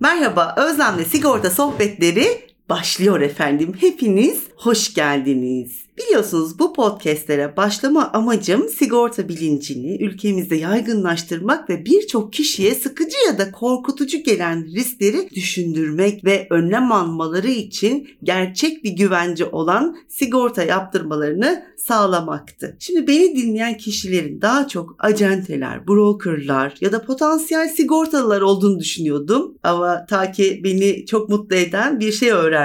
Merhaba, Özlem'le Sigorta Sohbetleri başlıyor efendim. Hepiniz hoş geldiniz. Biliyorsunuz bu podcastlere başlama amacım sigorta bilincini ülkemizde yaygınlaştırmak ve birçok kişiye sıkıcı ya da korkutucu gelen riskleri düşündürmek ve önlem almaları için gerçek bir güvence olan sigorta yaptırmalarını sağlamaktı. Şimdi beni dinleyen kişilerin daha çok acenteler, brokerlar ya da potansiyel sigortalılar olduğunu düşünüyordum. Ama ta ki beni çok mutlu eden bir şey öğrendim.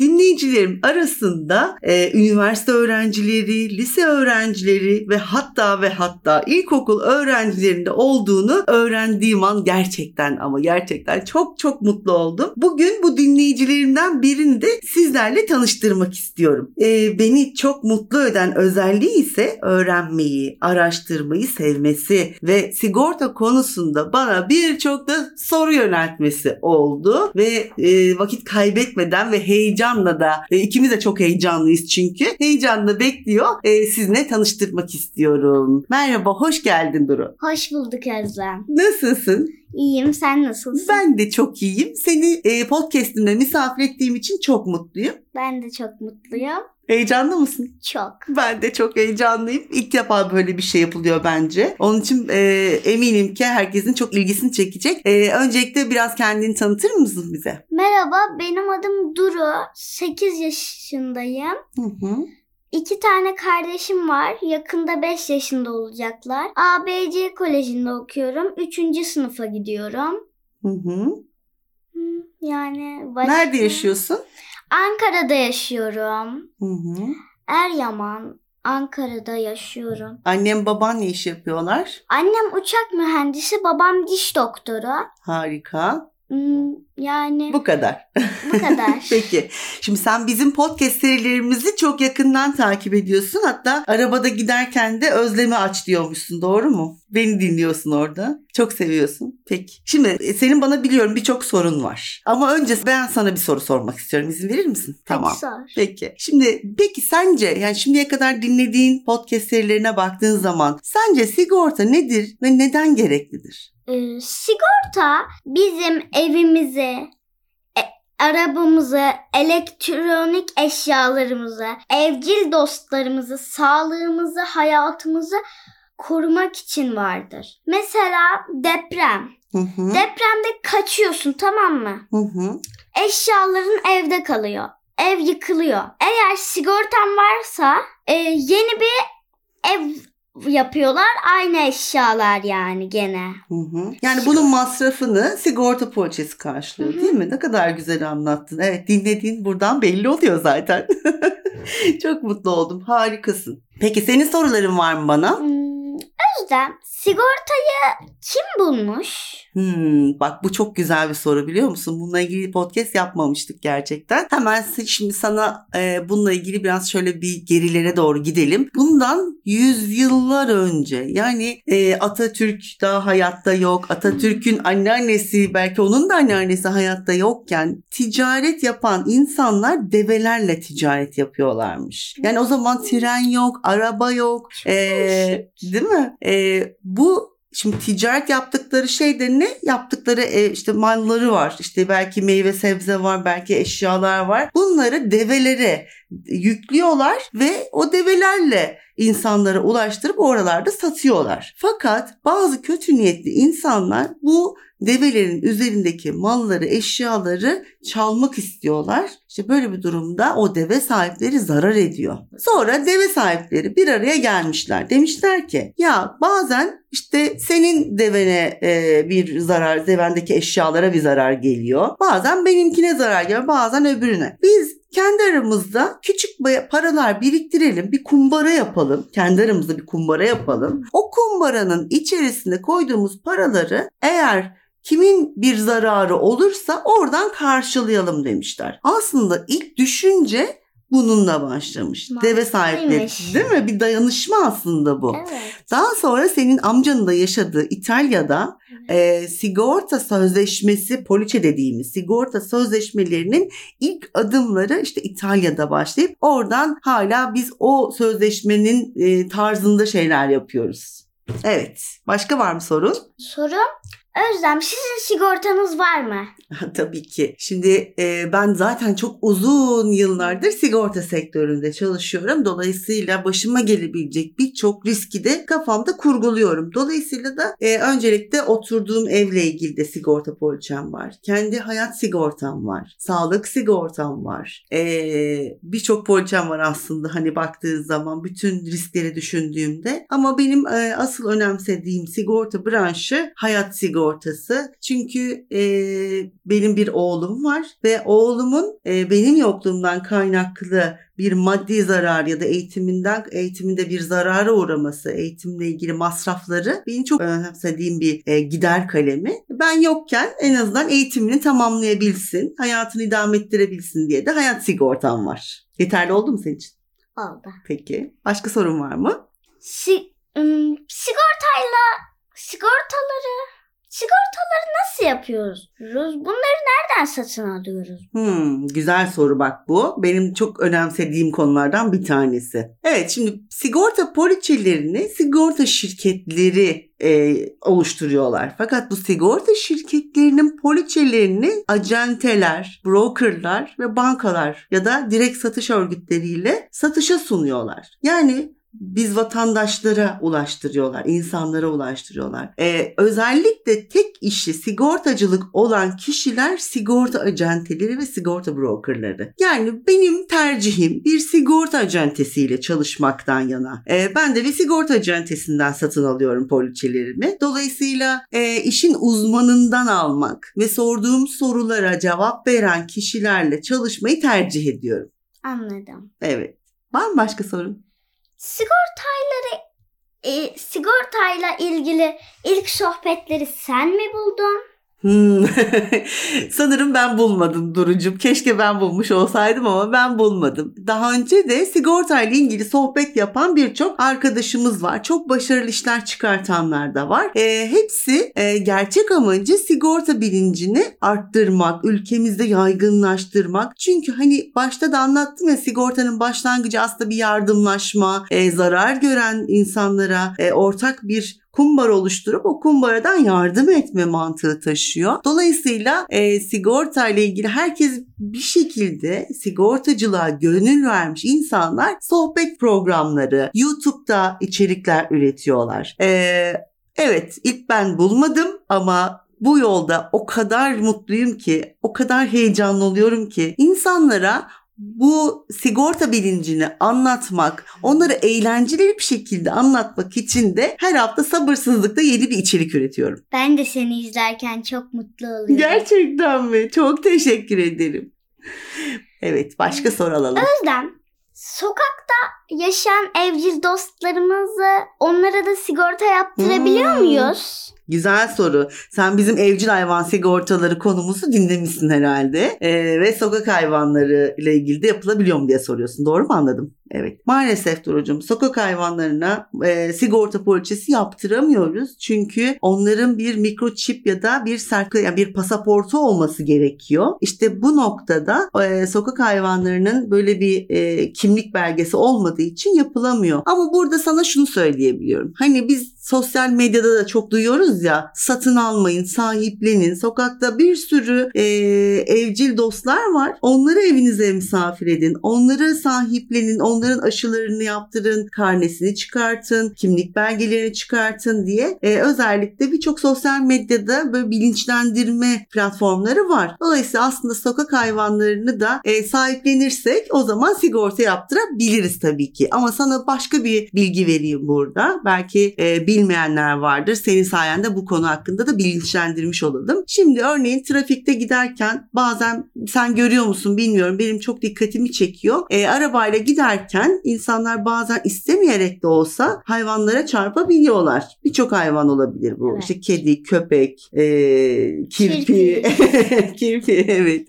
Dinleyicilerim arasında e, üniversite öğrencileri, lise öğrencileri ve hatta ve hatta ilkokul öğrencilerinde olduğunu öğrendiğim an gerçekten ama gerçekten çok çok mutlu oldum. Bugün bu dinleyicilerimden birini de sizlerle tanıştırmak istiyorum. Ee, beni çok mutlu eden özelliği ise öğrenmeyi, araştırmayı sevmesi ve sigorta konusunda bana birçok da soru yöneltmesi oldu ve e, vakit kaybetmeden ve heyecanla da e, ikimiz de çok heyecanlıyız çünkü heyecanla bekliyor e, sizinle tanıştırmak istiyorum. Merhaba, hoş geldin Duru. Hoş bulduk Özlem. Nasılsın? İyiyim, sen nasılsın? Ben de çok iyiyim. Seni e, podcastimde misafir ettiğim için çok mutluyum. Ben de çok mutluyum. Heyecanlı mısın? Çok. Ben de çok heyecanlıyım. İlk defa böyle bir şey yapılıyor bence. Onun için e, eminim ki herkesin çok ilgisini çekecek. E, öncelikle biraz kendini tanıtır mısın bize? Merhaba, benim adım Duru. 8 yaşındayım. Hı hı. İki tane kardeşim var. Yakında 5 yaşında olacaklar. ABC Koleji'nde okuyorum. 3. sınıfa gidiyorum. Hı hı. Yani başka... Nerede yaşıyorsun? Ankara'da yaşıyorum. Hı hı. Eryaman, Ankara'da yaşıyorum. Annem baban ne iş yapıyorlar? Annem uçak mühendisi, babam diş doktoru. Harika. Yani Bu kadar. bu kadar. Peki. Şimdi sen bizim podcast serilerimizi çok yakından takip ediyorsun. Hatta arabada giderken de özlemi aç diyormuşsun. Doğru mu? Beni dinliyorsun orada. Çok seviyorsun. Peki. Şimdi e, senin bana biliyorum birçok sorun var. Ama önce ben sana bir soru sormak istiyorum. İzin verir misin? Tamam. Hadi sor. Peki. Şimdi peki sence yani şimdiye kadar dinlediğin podcast serilerine baktığın zaman sence sigorta nedir ve neden gereklidir? Ee, sigorta bizim evimizi, arabamızı, elektronik eşyalarımızı, evcil dostlarımızı, sağlığımızı, hayatımızı korumak için vardır. Mesela deprem. Hı hı. Depremde kaçıyorsun tamam mı? Hı hı. Eşyaların evde kalıyor. Ev yıkılıyor. Eğer sigortan varsa e, yeni bir ev yapıyorlar. Aynı eşyalar yani gene. Hı hı. Yani bunun masrafını sigorta poliçesi karşılıyor Hı hı. değil mi? Ne kadar güzel anlattın. Evet dinlediğin buradan belli oluyor zaten. Çok mutlu oldum. Harikasın. Peki senin soruların var mı bana? Hmm, Özlem sigortayı kim bulmuş? Hmm, bak bu çok güzel bir soru biliyor musun? Bununla ilgili podcast yapmamıştık gerçekten. Hemen şimdi sana e, bununla ilgili biraz şöyle bir gerilere doğru gidelim. Bundan yüzyıllar önce yani e, Atatürk daha hayatta yok. Atatürk'ün anneannesi belki onun da anneannesi hayatta yokken ticaret yapan insanlar develerle ticaret yapıyorlarmış. Yani o zaman tren yok, araba yok. E, değil mi? E, bu Şimdi ticaret yaptıkları şey de ne? Yaptıkları e, işte malları var. İşte belki meyve sebze var, belki eşyalar var. Bunları develere yüklüyorlar ve o develerle insanlara ulaştırıp oralarda satıyorlar. Fakat bazı kötü niyetli insanlar bu develerin üzerindeki malları, eşyaları çalmak istiyorlar. İşte böyle bir durumda o deve sahipleri zarar ediyor. Sonra deve sahipleri bir araya gelmişler. Demişler ki ya bazen işte senin devene e, bir zarar, devendeki eşyalara bir zarar geliyor. Bazen benimkine zarar geliyor, bazen öbürüne. Biz kendi aramızda küçük paralar biriktirelim, bir kumbara yapalım. Kendi aramızda bir kumbara yapalım. O kumbaranın içerisine koyduğumuz paraları eğer kimin bir zararı olursa oradan karşılayalım demişler. Aslında ilk düşünce bununla başlamış. Deve sahipleri. Mantıklıymış. Değil mi? Bir dayanışma aslında bu. Evet. Daha sonra senin amcanın da yaşadığı İtalya'da e, sigorta sözleşmesi, poliçe dediğimiz sigorta sözleşmelerinin ilk adımları işte İtalya'da başlayıp oradan hala biz o sözleşmenin e, tarzında şeyler yapıyoruz. Evet. Başka var mı sorun? Soru Özlem sizin sigortanız var mı? Tabii ki. Şimdi e, ben zaten çok uzun yıllardır sigorta sektöründe çalışıyorum. Dolayısıyla başıma gelebilecek birçok riski de kafamda kurguluyorum. Dolayısıyla da e, öncelikle oturduğum evle ilgili de sigorta poliçem var. Kendi hayat sigortam var. Sağlık sigortam var. E, birçok poliçem var aslında hani baktığın zaman bütün riskleri düşündüğümde. Ama benim e, asıl önemsediğim sigorta branşı hayat sigortası. Çünkü e, benim bir oğlum var ve oğlumun e, benim yokluğumdan kaynaklı bir maddi zarar ya da eğitiminden eğitiminde bir zarara uğraması, eğitimle ilgili masrafları benim çok önemsediğim bir e, gider kalemi. Ben yokken en azından eğitimini tamamlayabilsin, hayatını idame ettirebilsin diye de hayat sigortam var. Yeterli oldu mu senin için? Oldu. Peki. Başka sorun var mı? Si ım, sigortayla sigortaları sigortaları nasıl yapıyoruz? Bunları nereden satın alıyoruz? Hmm, güzel soru bak bu. Benim çok önemsediğim konulardan bir tanesi. Evet şimdi sigorta poliçelerini sigorta şirketleri e, oluşturuyorlar. Fakat bu sigorta şirketlerinin poliçelerini acenteler, brokerlar ve bankalar ya da direkt satış örgütleriyle satışa sunuyorlar. Yani biz vatandaşlara ulaştırıyorlar, insanlara ulaştırıyorlar. Ee, özellikle tek işi sigortacılık olan kişiler sigorta acenteleri ve sigorta brokerları. Yani benim tercihim bir sigorta acentesiyle çalışmaktan yana. Ee, ben de bir sigorta acentesinden satın alıyorum poliçelerimi. Dolayısıyla e, işin uzmanından almak ve sorduğum sorulara cevap veren kişilerle çalışmayı tercih ediyorum. Anladım. Evet. Var mı başka sorun? Sigortayları e, sigortayla ilgili ilk sohbetleri sen mi buldun? Hmm. Sanırım ben bulmadım Duru'cum. Keşke ben bulmuş olsaydım ama ben bulmadım. Daha önce de sigortayla ilgili sohbet yapan birçok arkadaşımız var. Çok başarılı işler çıkartanlar da var. E, hepsi e, gerçek amacı sigorta bilincini arttırmak, ülkemizde yaygınlaştırmak. Çünkü hani başta da anlattım ya sigortanın başlangıcı aslında bir yardımlaşma, e, zarar gören insanlara e, ortak bir kumbar oluşturup o kumbaradan yardım etme mantığı taşıyor. Dolayısıyla e, sigorta ile ilgili herkes bir şekilde sigortacılığa gönül vermiş insanlar sohbet programları, YouTube'da içerikler üretiyorlar. E, evet ilk ben bulmadım ama bu yolda o kadar mutluyum ki, o kadar heyecanlı oluyorum ki insanlara bu sigorta bilincini anlatmak, onları eğlenceli bir şekilde anlatmak için de her hafta sabırsızlıkla yeni bir içerik üretiyorum. Ben de seni izlerken çok mutlu oluyorum. Gerçekten mi? Çok teşekkür ederim. Evet, başka soru alalım. Özlem, sokakta yaşayan evcil dostlarımızı onlara da sigorta yaptırabiliyor Hmm. muyuz? Güzel soru. Sen bizim evcil hayvan sigortaları konumuzu dinlemişsin herhalde. Ee, ve sokak hayvanları ile ilgili de yapılabiliyor mu diye soruyorsun. Doğru mu anladım? Evet. Maalesef Duru'cum sokak hayvanlarına e, sigorta poliçesi yaptıramıyoruz. Çünkü onların bir mikroçip ya da bir sertlik yani bir pasaportu olması gerekiyor. İşte bu noktada e, sokak hayvanlarının böyle bir e, kimlik belgesi olmadığı için yapılamıyor. Ama burada sana şunu söyleyebiliyorum. Hani biz sosyal medyada da çok duyuyoruz ya satın almayın, sahiplenin. Sokakta bir sürü e, evcil dostlar var. Onları evinize misafir edin. Onları sahiplenin. Onların aşılarını yaptırın. Karnesini çıkartın. Kimlik belgelerini çıkartın diye. E, özellikle birçok sosyal medyada böyle bilinçlendirme platformları var. Dolayısıyla aslında sokak hayvanlarını da e, sahiplenirsek o zaman sigorta yaptırabiliriz tabii ki. Ama sana başka bir bilgi vereyim burada. Belki e, bilmeyenler vardır. Senin sayende bu konu hakkında da bilinçlendirmiş olalım. Şimdi örneğin trafikte giderken bazen sen görüyor musun bilmiyorum benim çok dikkatimi çekiyor. E, arabayla giderken insanlar bazen istemeyerek de olsa hayvanlara çarpabiliyorlar. Birçok hayvan olabilir bu. Evet. İşte kedi, köpek, e, kirpi, kirpi evet.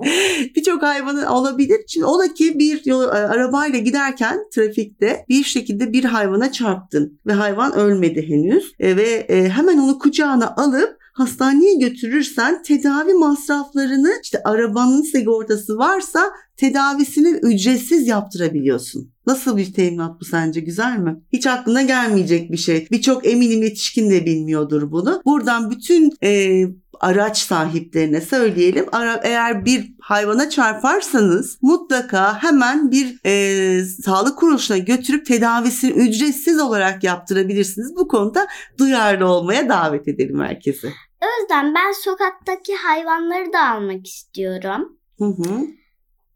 Birçok hayvanı olabilir. Şimdi ola ki bir yol, e, arabayla giderken trafikte bir şekilde bir hayvana çarptın ve hayvan ölmedi henüz E, ve e, hemen onu kucağına alıp hastaneye götürürsen tedavi masraflarını işte arabanın sigortası varsa tedavisini ücretsiz yaptırabiliyorsun. Nasıl bir teminat bu sence güzel mi? Hiç aklına gelmeyecek bir şey. Birçok eminim yetişkin de bilmiyordur bunu. Buradan bütün e, araç sahiplerine söyleyelim. Ara, eğer bir hayvana çarparsanız mutlaka hemen bir e, sağlık kuruluşuna götürüp tedavisini ücretsiz olarak yaptırabilirsiniz. Bu konuda duyarlı olmaya davet edelim herkesi. O yüzden ben sokaktaki hayvanları da almak istiyorum. Hı hı.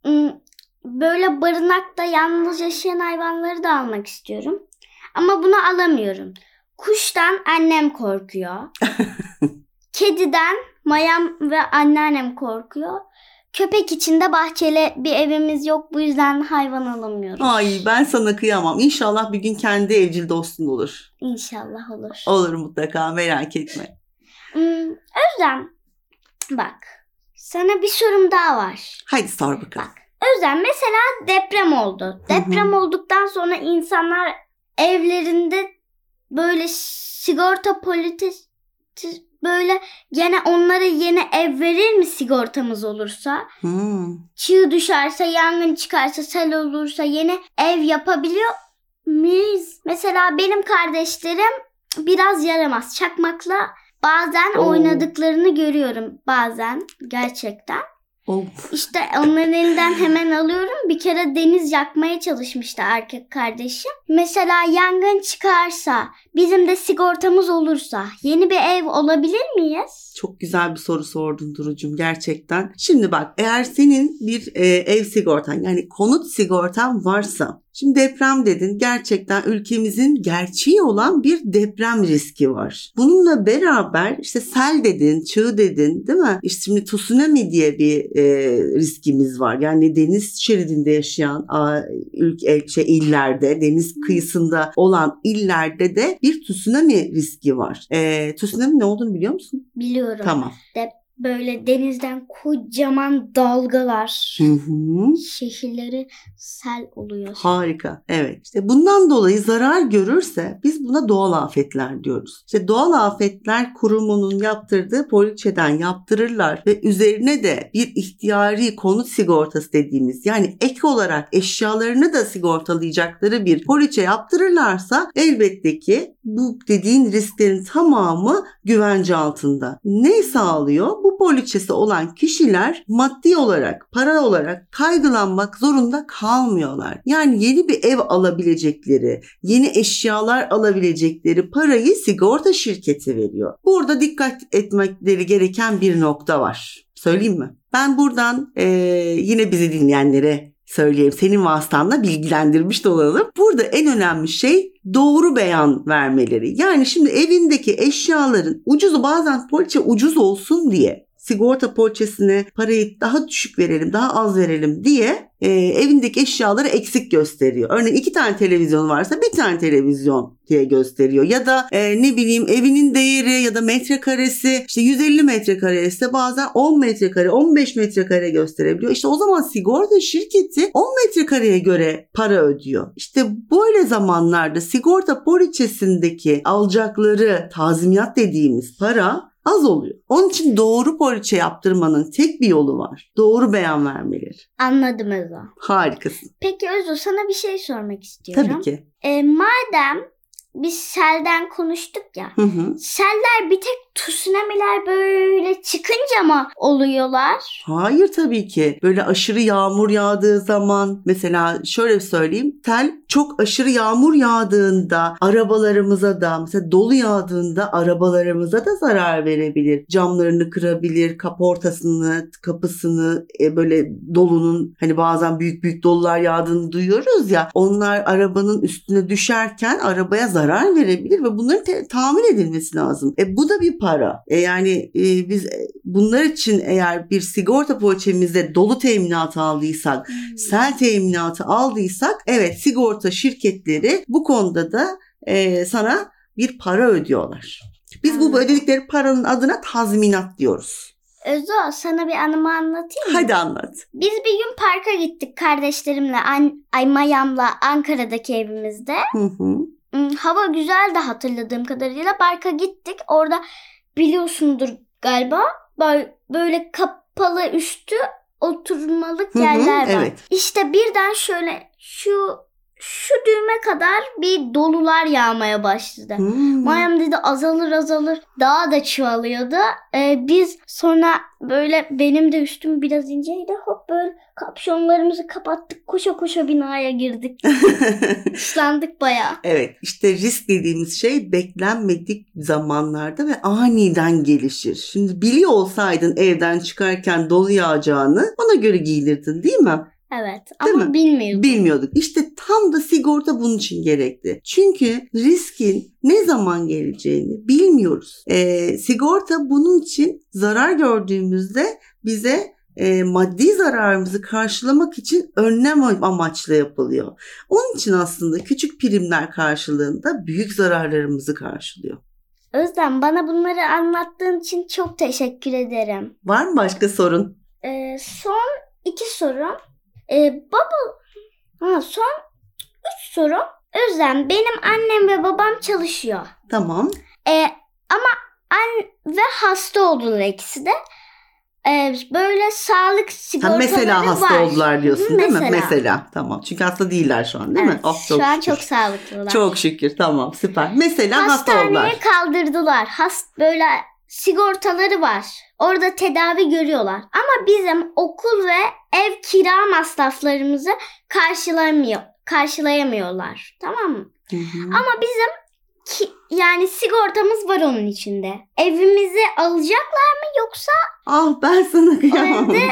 Hmm, Böyle barınakta yalnız yaşayan hayvanları da almak istiyorum. Ama bunu alamıyorum. Kuştan annem korkuyor. Kediden mayam ve anneannem korkuyor. Köpek için de bahçeli bir evimiz yok. Bu yüzden hayvan alamıyoruz. Ay ben sana kıyamam. İnşallah bir gün kendi evcil dostun olur. İnşallah olur. Olur mutlaka merak etme. Hmm, Özlem bak sana bir sorum daha var. Haydi sor bakalım. Bak Özlem mesela deprem oldu. Deprem olduktan sonra insanlar evlerinde böyle sigorta politis böyle gene onlara yeni ev verir mi sigortamız olursa? Hmm. Çığ düşerse, yangın çıkarsa, sel olursa yeni ev yapabiliyor muyuz? Mesela benim kardeşlerim biraz yaramaz. Çakmakla bazen Oo. oynadıklarını görüyorum bazen gerçekten. Of. İşte onların elinden hemen alıyorum. Bir kere deniz yakmaya çalışmıştı erkek kardeşim. Mesela yangın çıkarsa, bizim de sigortamız olursa yeni bir ev olabilir miyiz? Çok güzel bir soru sordun Duru'cum gerçekten. Şimdi bak eğer senin bir e, ev sigortan yani konut sigortan varsa Şimdi deprem dedin. Gerçekten ülkemizin gerçeği olan bir deprem riski var. Bununla beraber işte sel dedin, çığ dedin değil mi? İşte şimdi tsunami diye bir e, riskimiz var. Yani deniz şeridinde yaşayan a, ülke, şey, illerde, deniz kıyısında olan illerde de bir tsunami riski var. E, tsunami ne olduğunu biliyor musun? Biliyorum. Tamam. Böyle denizden kocaman dalgalar Hı hı. şehirleri sel oluyor. Harika. Evet. İşte bundan dolayı zarar görürse biz buna doğal afetler diyoruz. İşte doğal afetler kurumunun yaptırdığı poliçeden yaptırırlar ve üzerine de bir ihtiyari konut sigortası dediğimiz yani ek olarak eşyalarını da sigortalayacakları bir poliçe yaptırırlarsa elbette ki bu dediğin risklerin tamamı güvence altında. Ne sağlıyor? Bu poliçesi olan kişiler maddi olarak, para olarak kaygılanmak zorunda kalmıyorlar. Yani yeni bir ev alabilecekleri, yeni eşyalar alabilecekleri parayı sigorta şirketi veriyor. Burada dikkat etmekleri gereken bir nokta var. Söyleyeyim mi? Ben buradan eee, yine bizi dinleyenlere söyleyeyim. Senin vasıtanla bilgilendirmiş de olalım. Burada en önemli şey doğru beyan vermeleri. Yani şimdi evindeki eşyaların ucuzu bazen poliçe ucuz olsun diye sigorta poliçesine parayı daha düşük verelim, daha az verelim diye e, evindeki eşyaları eksik gösteriyor. Örneğin iki tane televizyon varsa bir tane televizyon diye gösteriyor. Ya da e, ne bileyim evinin değeri ya da metrekaresi işte 150 metrekare ise bazen 10 metrekare 15 metrekare gösterebiliyor. İşte o zaman sigorta şirketi 10 metrekareye göre para ödüyor. İşte böyle zamanlarda sigorta poliçesindeki alacakları tazminat dediğimiz para az oluyor. Onun için doğru poliçe yaptırmanın tek bir yolu var. Doğru beyan vermeleri. Anladım Özlem. Harikasın. Peki Özlem sana bir şey sormak istiyorum. Tabii ki. E, madem biz selden konuştuk ya. Hı hı. Seller bir tek tsunamiler böyle çıkınca mı oluyorlar? Hayır tabii ki. Böyle aşırı yağmur yağdığı zaman mesela şöyle söyleyeyim. Tel çok aşırı yağmur yağdığında arabalarımıza da mesela dolu yağdığında arabalarımıza da zarar verebilir. Camlarını kırabilir, kaportasını, kapısını e, böyle dolunun hani bazen büyük büyük dolular yağdığını duyuyoruz ya. Onlar arabanın üstüne düşerken arabaya zarar verebilir ve bunların te- tamir edilmesi lazım. E bu da bir para. E yani e, biz e, bunlar için eğer bir sigorta poliçemizde dolu teminatı aldıysak, sel teminatı aldıysak evet sigorta şirketleri bu konuda da e, sana bir para ödüyorlar. Biz bu ödedikleri paranın adına tazminat diyoruz. Özo sana bir anımı anlatayım mı? Hadi anlat. Biz bir gün parka gittik kardeşlerimle, an, ay Mayam'la Ankara'daki evimizde. Hı hı. Hmm, Hava güzeldi hatırladığım kadarıyla. Parka gittik. Orada biliyorsundur galiba. Böyle, kapalı üstü oturmalık yerler var. evet. İşte birden şöyle şu şu düğme kadar bir dolular yağmaya başladı. Hmm. Mayam dedi azalır azalır. Daha da çoğalıyordu. Ee, biz sonra böyle benim de üstüm biraz inceydi. Hop böyle kapşonlarımızı kapattık. Koşa koşa binaya girdik. Islandık bayağı. Evet işte risk dediğimiz şey beklenmedik zamanlarda ve aniden gelişir. Şimdi biliyor olsaydın evden çıkarken dolu yağacağını ona göre giyinirdin değil mi? Evet Değil ama mi? bilmiyordum. Bilmiyorduk. İşte tam da sigorta bunun için gerekli. Çünkü riskin ne zaman geleceğini bilmiyoruz. Ee, sigorta bunun için zarar gördüğümüzde bize e, maddi zararımızı karşılamak için önlem amaçlı yapılıyor. Onun için aslında küçük primler karşılığında büyük zararlarımızı karşılıyor. Özlem bana bunları anlattığın için çok teşekkür ederim. Var mı başka sorun? Ee, son iki sorum. Ee, baba ha, son üç sorum. Özlem benim annem ve babam çalışıyor. Tamam. Ee, ama an ve hasta oldular ikisi de. Ee, böyle sağlık sigortaları mesela hasta var. oldular diyorsun Hı, değil mi? mesela. Mesela. Tamam. Çünkü hasta değiller şu an değil mi? Evet, Oh, çok şu an şükür. çok sağlıklılar. Çok şükür. Tamam. Süper. Mesela hasta Hastaneye oldular. kaldırdılar. Hast böyle sigortaları var. Orada tedavi görüyorlar. Ama bizim okul ve ev kira masraflarımızı karşılamıyor, karşılayamıyorlar. Tamam mı? Hı hı. Ama bizim ki, yani sigortamız var onun içinde. Evimizi alacaklar mı yoksa Ah ben sana kıyamam. evde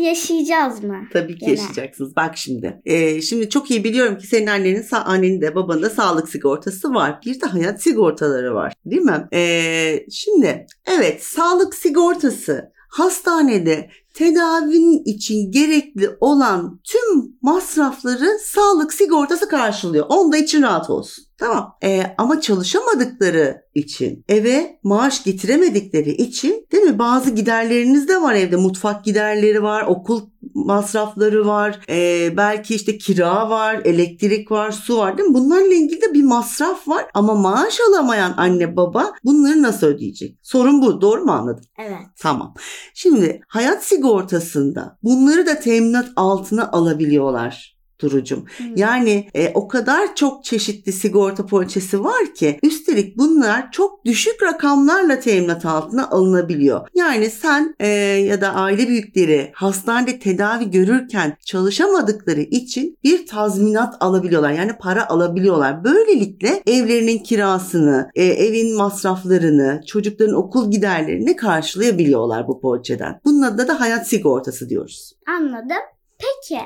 yaşayacağız mı? Tabii ki Gene. yaşayacaksınız. Bak şimdi. Ee, şimdi çok iyi biliyorum ki senin annenin, annenin de babanın da sağlık sigortası var. Bir de hayat sigortaları var. Değil mi? Ee, şimdi evet sağlık sigortası hastanede tedavinin için gerekli olan tüm masrafları sağlık sigortası karşılıyor. Onda için rahat olsun. Tamam. Ee, ama çalışamadıkları için eve maaş getiremedikleri için değil mi? Bazı giderleriniz de var evde. Mutfak giderleri var, okul masrafları var, ee, belki işte kira var, elektrik var, su var değil mi? Bunlarla ilgili de bir masraf var. Ama maaş alamayan anne baba bunları nasıl ödeyecek? Sorun bu. Doğru mu anladım? Evet. Tamam. Şimdi hayat sigortasında bunları da teminat altına alabiliyorlar Durucum. Hı. Yani e, o kadar çok çeşitli sigorta poliçesi var ki üstelik bunlar çok düşük rakamlarla teminat altına alınabiliyor. Yani sen e, ya da aile büyükleri hastanede tedavi görürken çalışamadıkları için bir tazminat alabiliyorlar. Yani para alabiliyorlar. Böylelikle evlerinin kirasını, e, evin masraflarını, çocukların okul giderlerini karşılayabiliyorlar bu poliçeden. Bunun adına da hayat sigortası diyoruz. Anladım. Peki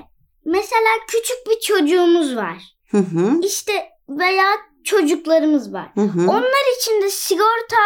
mesela küçük bir çocuğumuz var. Hı hı. İşte veya çocuklarımız var. Hı hı. Onlar için de sigorta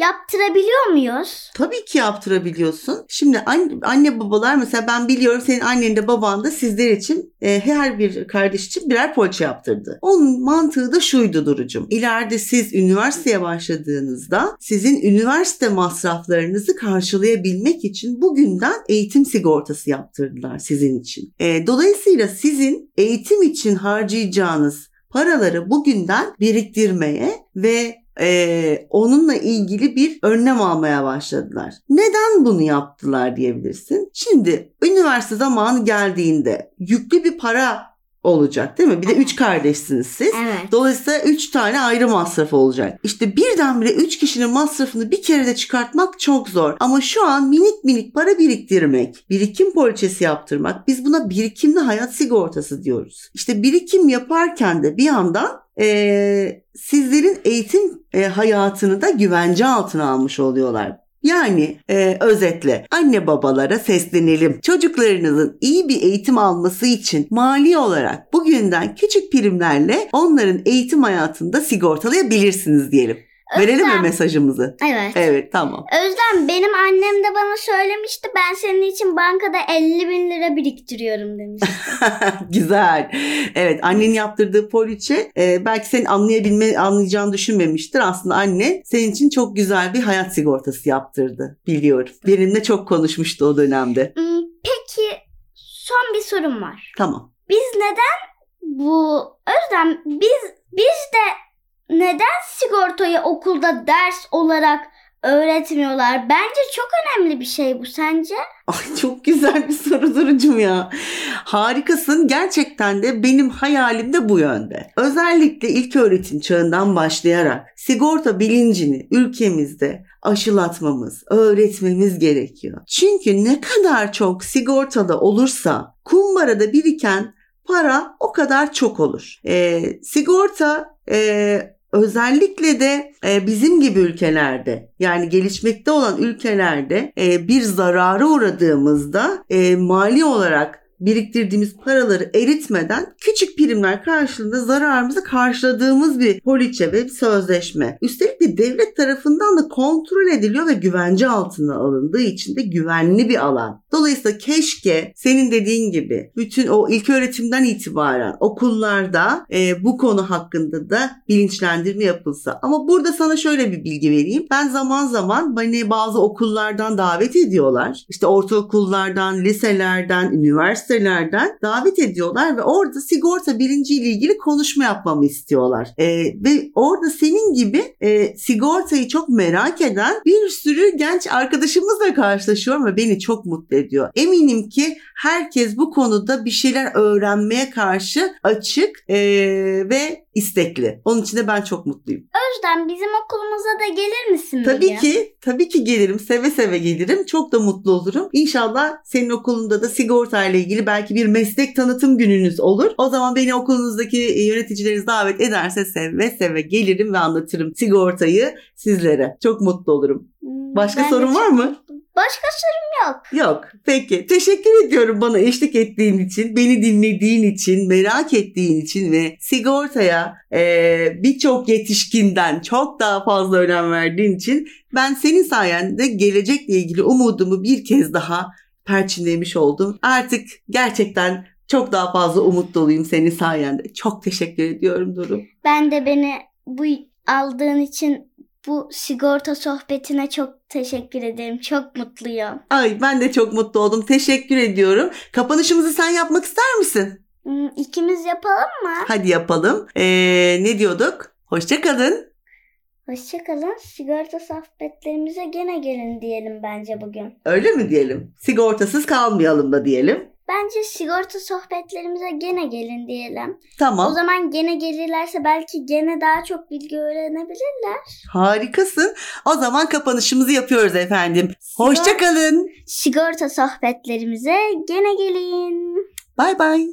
yaptırabiliyor muyuz? Tabii ki yaptırabiliyorsun. Şimdi anne, anne babalar mesela ben biliyorum senin annen de baban da sizler için e, her bir kardeş için birer poliçe yaptırdı. Onun mantığı da şuydu Durucum. İleride siz üniversiteye başladığınızda sizin üniversite masraflarınızı karşılayabilmek için bugünden eğitim sigortası yaptırdılar sizin için. E, dolayısıyla sizin eğitim için harcayacağınız paraları bugünden biriktirmeye ve ee, onunla ilgili bir önlem almaya başladılar. Neden bunu yaptılar diyebilirsin. Şimdi üniversite zamanı geldiğinde yüklü bir para olacak değil mi? Bir de üç kardeşsiniz siz. Evet. Dolayısıyla 3 tane ayrı masraf olacak. İşte birdenbire 3 kişinin masrafını bir kere de çıkartmak çok zor. Ama şu an minik minik para biriktirmek, birikim poliçesi yaptırmak, biz buna birikimli hayat sigortası diyoruz. İşte birikim yaparken de bir yandan eee, sizlerin eğitim e, hayatını da güvence altına almış oluyorlar. Yani e, özetle anne babalara seslenelim. Çocuklarınızın iyi bir eğitim alması için mali olarak bugünden küçük primlerle onların eğitim hayatında sigortalayabilirsiniz diyelim. Verelim mi mesajımızı? Evet. Evet tamam. Özlem benim annem de bana söylemişti. Ben senin için bankada 50 bin lira biriktiriyorum demişti. Güzel. Evet annenin yaptırdığı poliçe e, belki senin anlayabilme anlayacağını düşünmemiştir. Aslında anne senin için çok güzel bir hayat sigortası yaptırdı. Biliyorum. Benimle çok konuşmuştu o dönemde. Hmm, Peki son bir sorum var. Tamam. Biz neden bu Özlem biz biz de neden sigortayı okulda ders olarak öğretmiyorlar. Bence çok önemli bir şey bu sence? Ay çok güzel bir soru Duru'cum ya. Harikasın. Gerçekten de benim hayalim de bu yönde. Özellikle ilk öğretim çağından başlayarak sigorta bilincini ülkemizde aşılatmamız, öğretmemiz gerekiyor. Çünkü ne kadar çok sigortada olursa kumbarada biriken para o kadar çok olur. E, sigorta e, özellikle de e, bizim gibi ülkelerde yani gelişmekte olan ülkelerde e, bir zarara uğradığımızda e, mali olarak biriktirdiğimiz paraları eritmeden küçük primler karşılığında zararımızı karşıladığımız bir poliçe ve bir sözleşme. Üstelik de devlet tarafından da kontrol ediliyor ve güvence altına alındığı için de güvenli bir alan. Dolayısıyla keşke senin dediğin gibi bütün o ilk öğretimden itibaren okullarda e, bu konu hakkında da bilinçlendirme yapılsa. Ama burada sana şöyle bir bilgi vereyim. Ben zaman zaman beni bazı okullardan davet ediyorlar. İşte ortaokullardan, liselerden, üniversite üniversitelerden davet ediyorlar ve orada sigorta bilinciyle ilgili konuşma yapmamı istiyorlar. E, ve orada senin gibi e, sigortayı çok merak eden bir sürü genç arkadaşımızla karşılaşıyorum ve beni çok mutlu ediyor. Eminim ki herkes bu konuda bir şeyler öğrenmeye karşı açık e, ve istekli. Onun için de ben çok mutluyum. Özlem bizim okulumuza da gelir misin? Tabii bugün? ki, tabii ki gelirim. Seve seve gelirim. Çok da mutlu olurum. İnşallah senin okulunda da sigorta ile ilgili belki bir meslek tanıtım gününüz olur. O zaman beni okulunuzdaki yöneticileriniz davet ederse seve seve gelirim ve anlatırım sigortayı sizlere. Çok mutlu olurum. Hmm, Başka ben sorun var mı? Başka sorum yok. Yok. Peki. Teşekkür ediyorum bana eşlik ettiğin için, beni dinlediğin için, merak ettiğin için ve sigortaya e, birçok yetişkinden çok daha fazla önem verdiğin için ben senin sayende gelecekle ilgili umudumu bir kez daha perçinlemiş oldum. Artık gerçekten çok daha fazla umut doluyum senin sayende. Çok teşekkür ediyorum Duru. Ben de beni bu aldığın için bu sigorta sohbetine çok teşekkür ederim. Çok mutluyum. Ay ben de çok mutlu oldum. Teşekkür ediyorum. Kapanışımızı sen yapmak ister misin? Hmm, İkimiz yapalım mı? Hadi yapalım. Ee, ne diyorduk? Hoşçakalın. Hoşçakalın. Sigorta sohbetlerimize gene gelin diyelim bence bugün. Öyle mi diyelim? Sigortasız kalmayalım da diyelim. Bence sigorta sohbetlerimize gene gelin diyelim. O Tamam. zaman gene gelirlerse belki gene daha çok bilgi öğrenebilirler. Harikasın. O zaman kapanışımızı yapıyoruz efendim. Hoşçakalın. Sigorta sohbetlerimize gene gelin. Bay bay.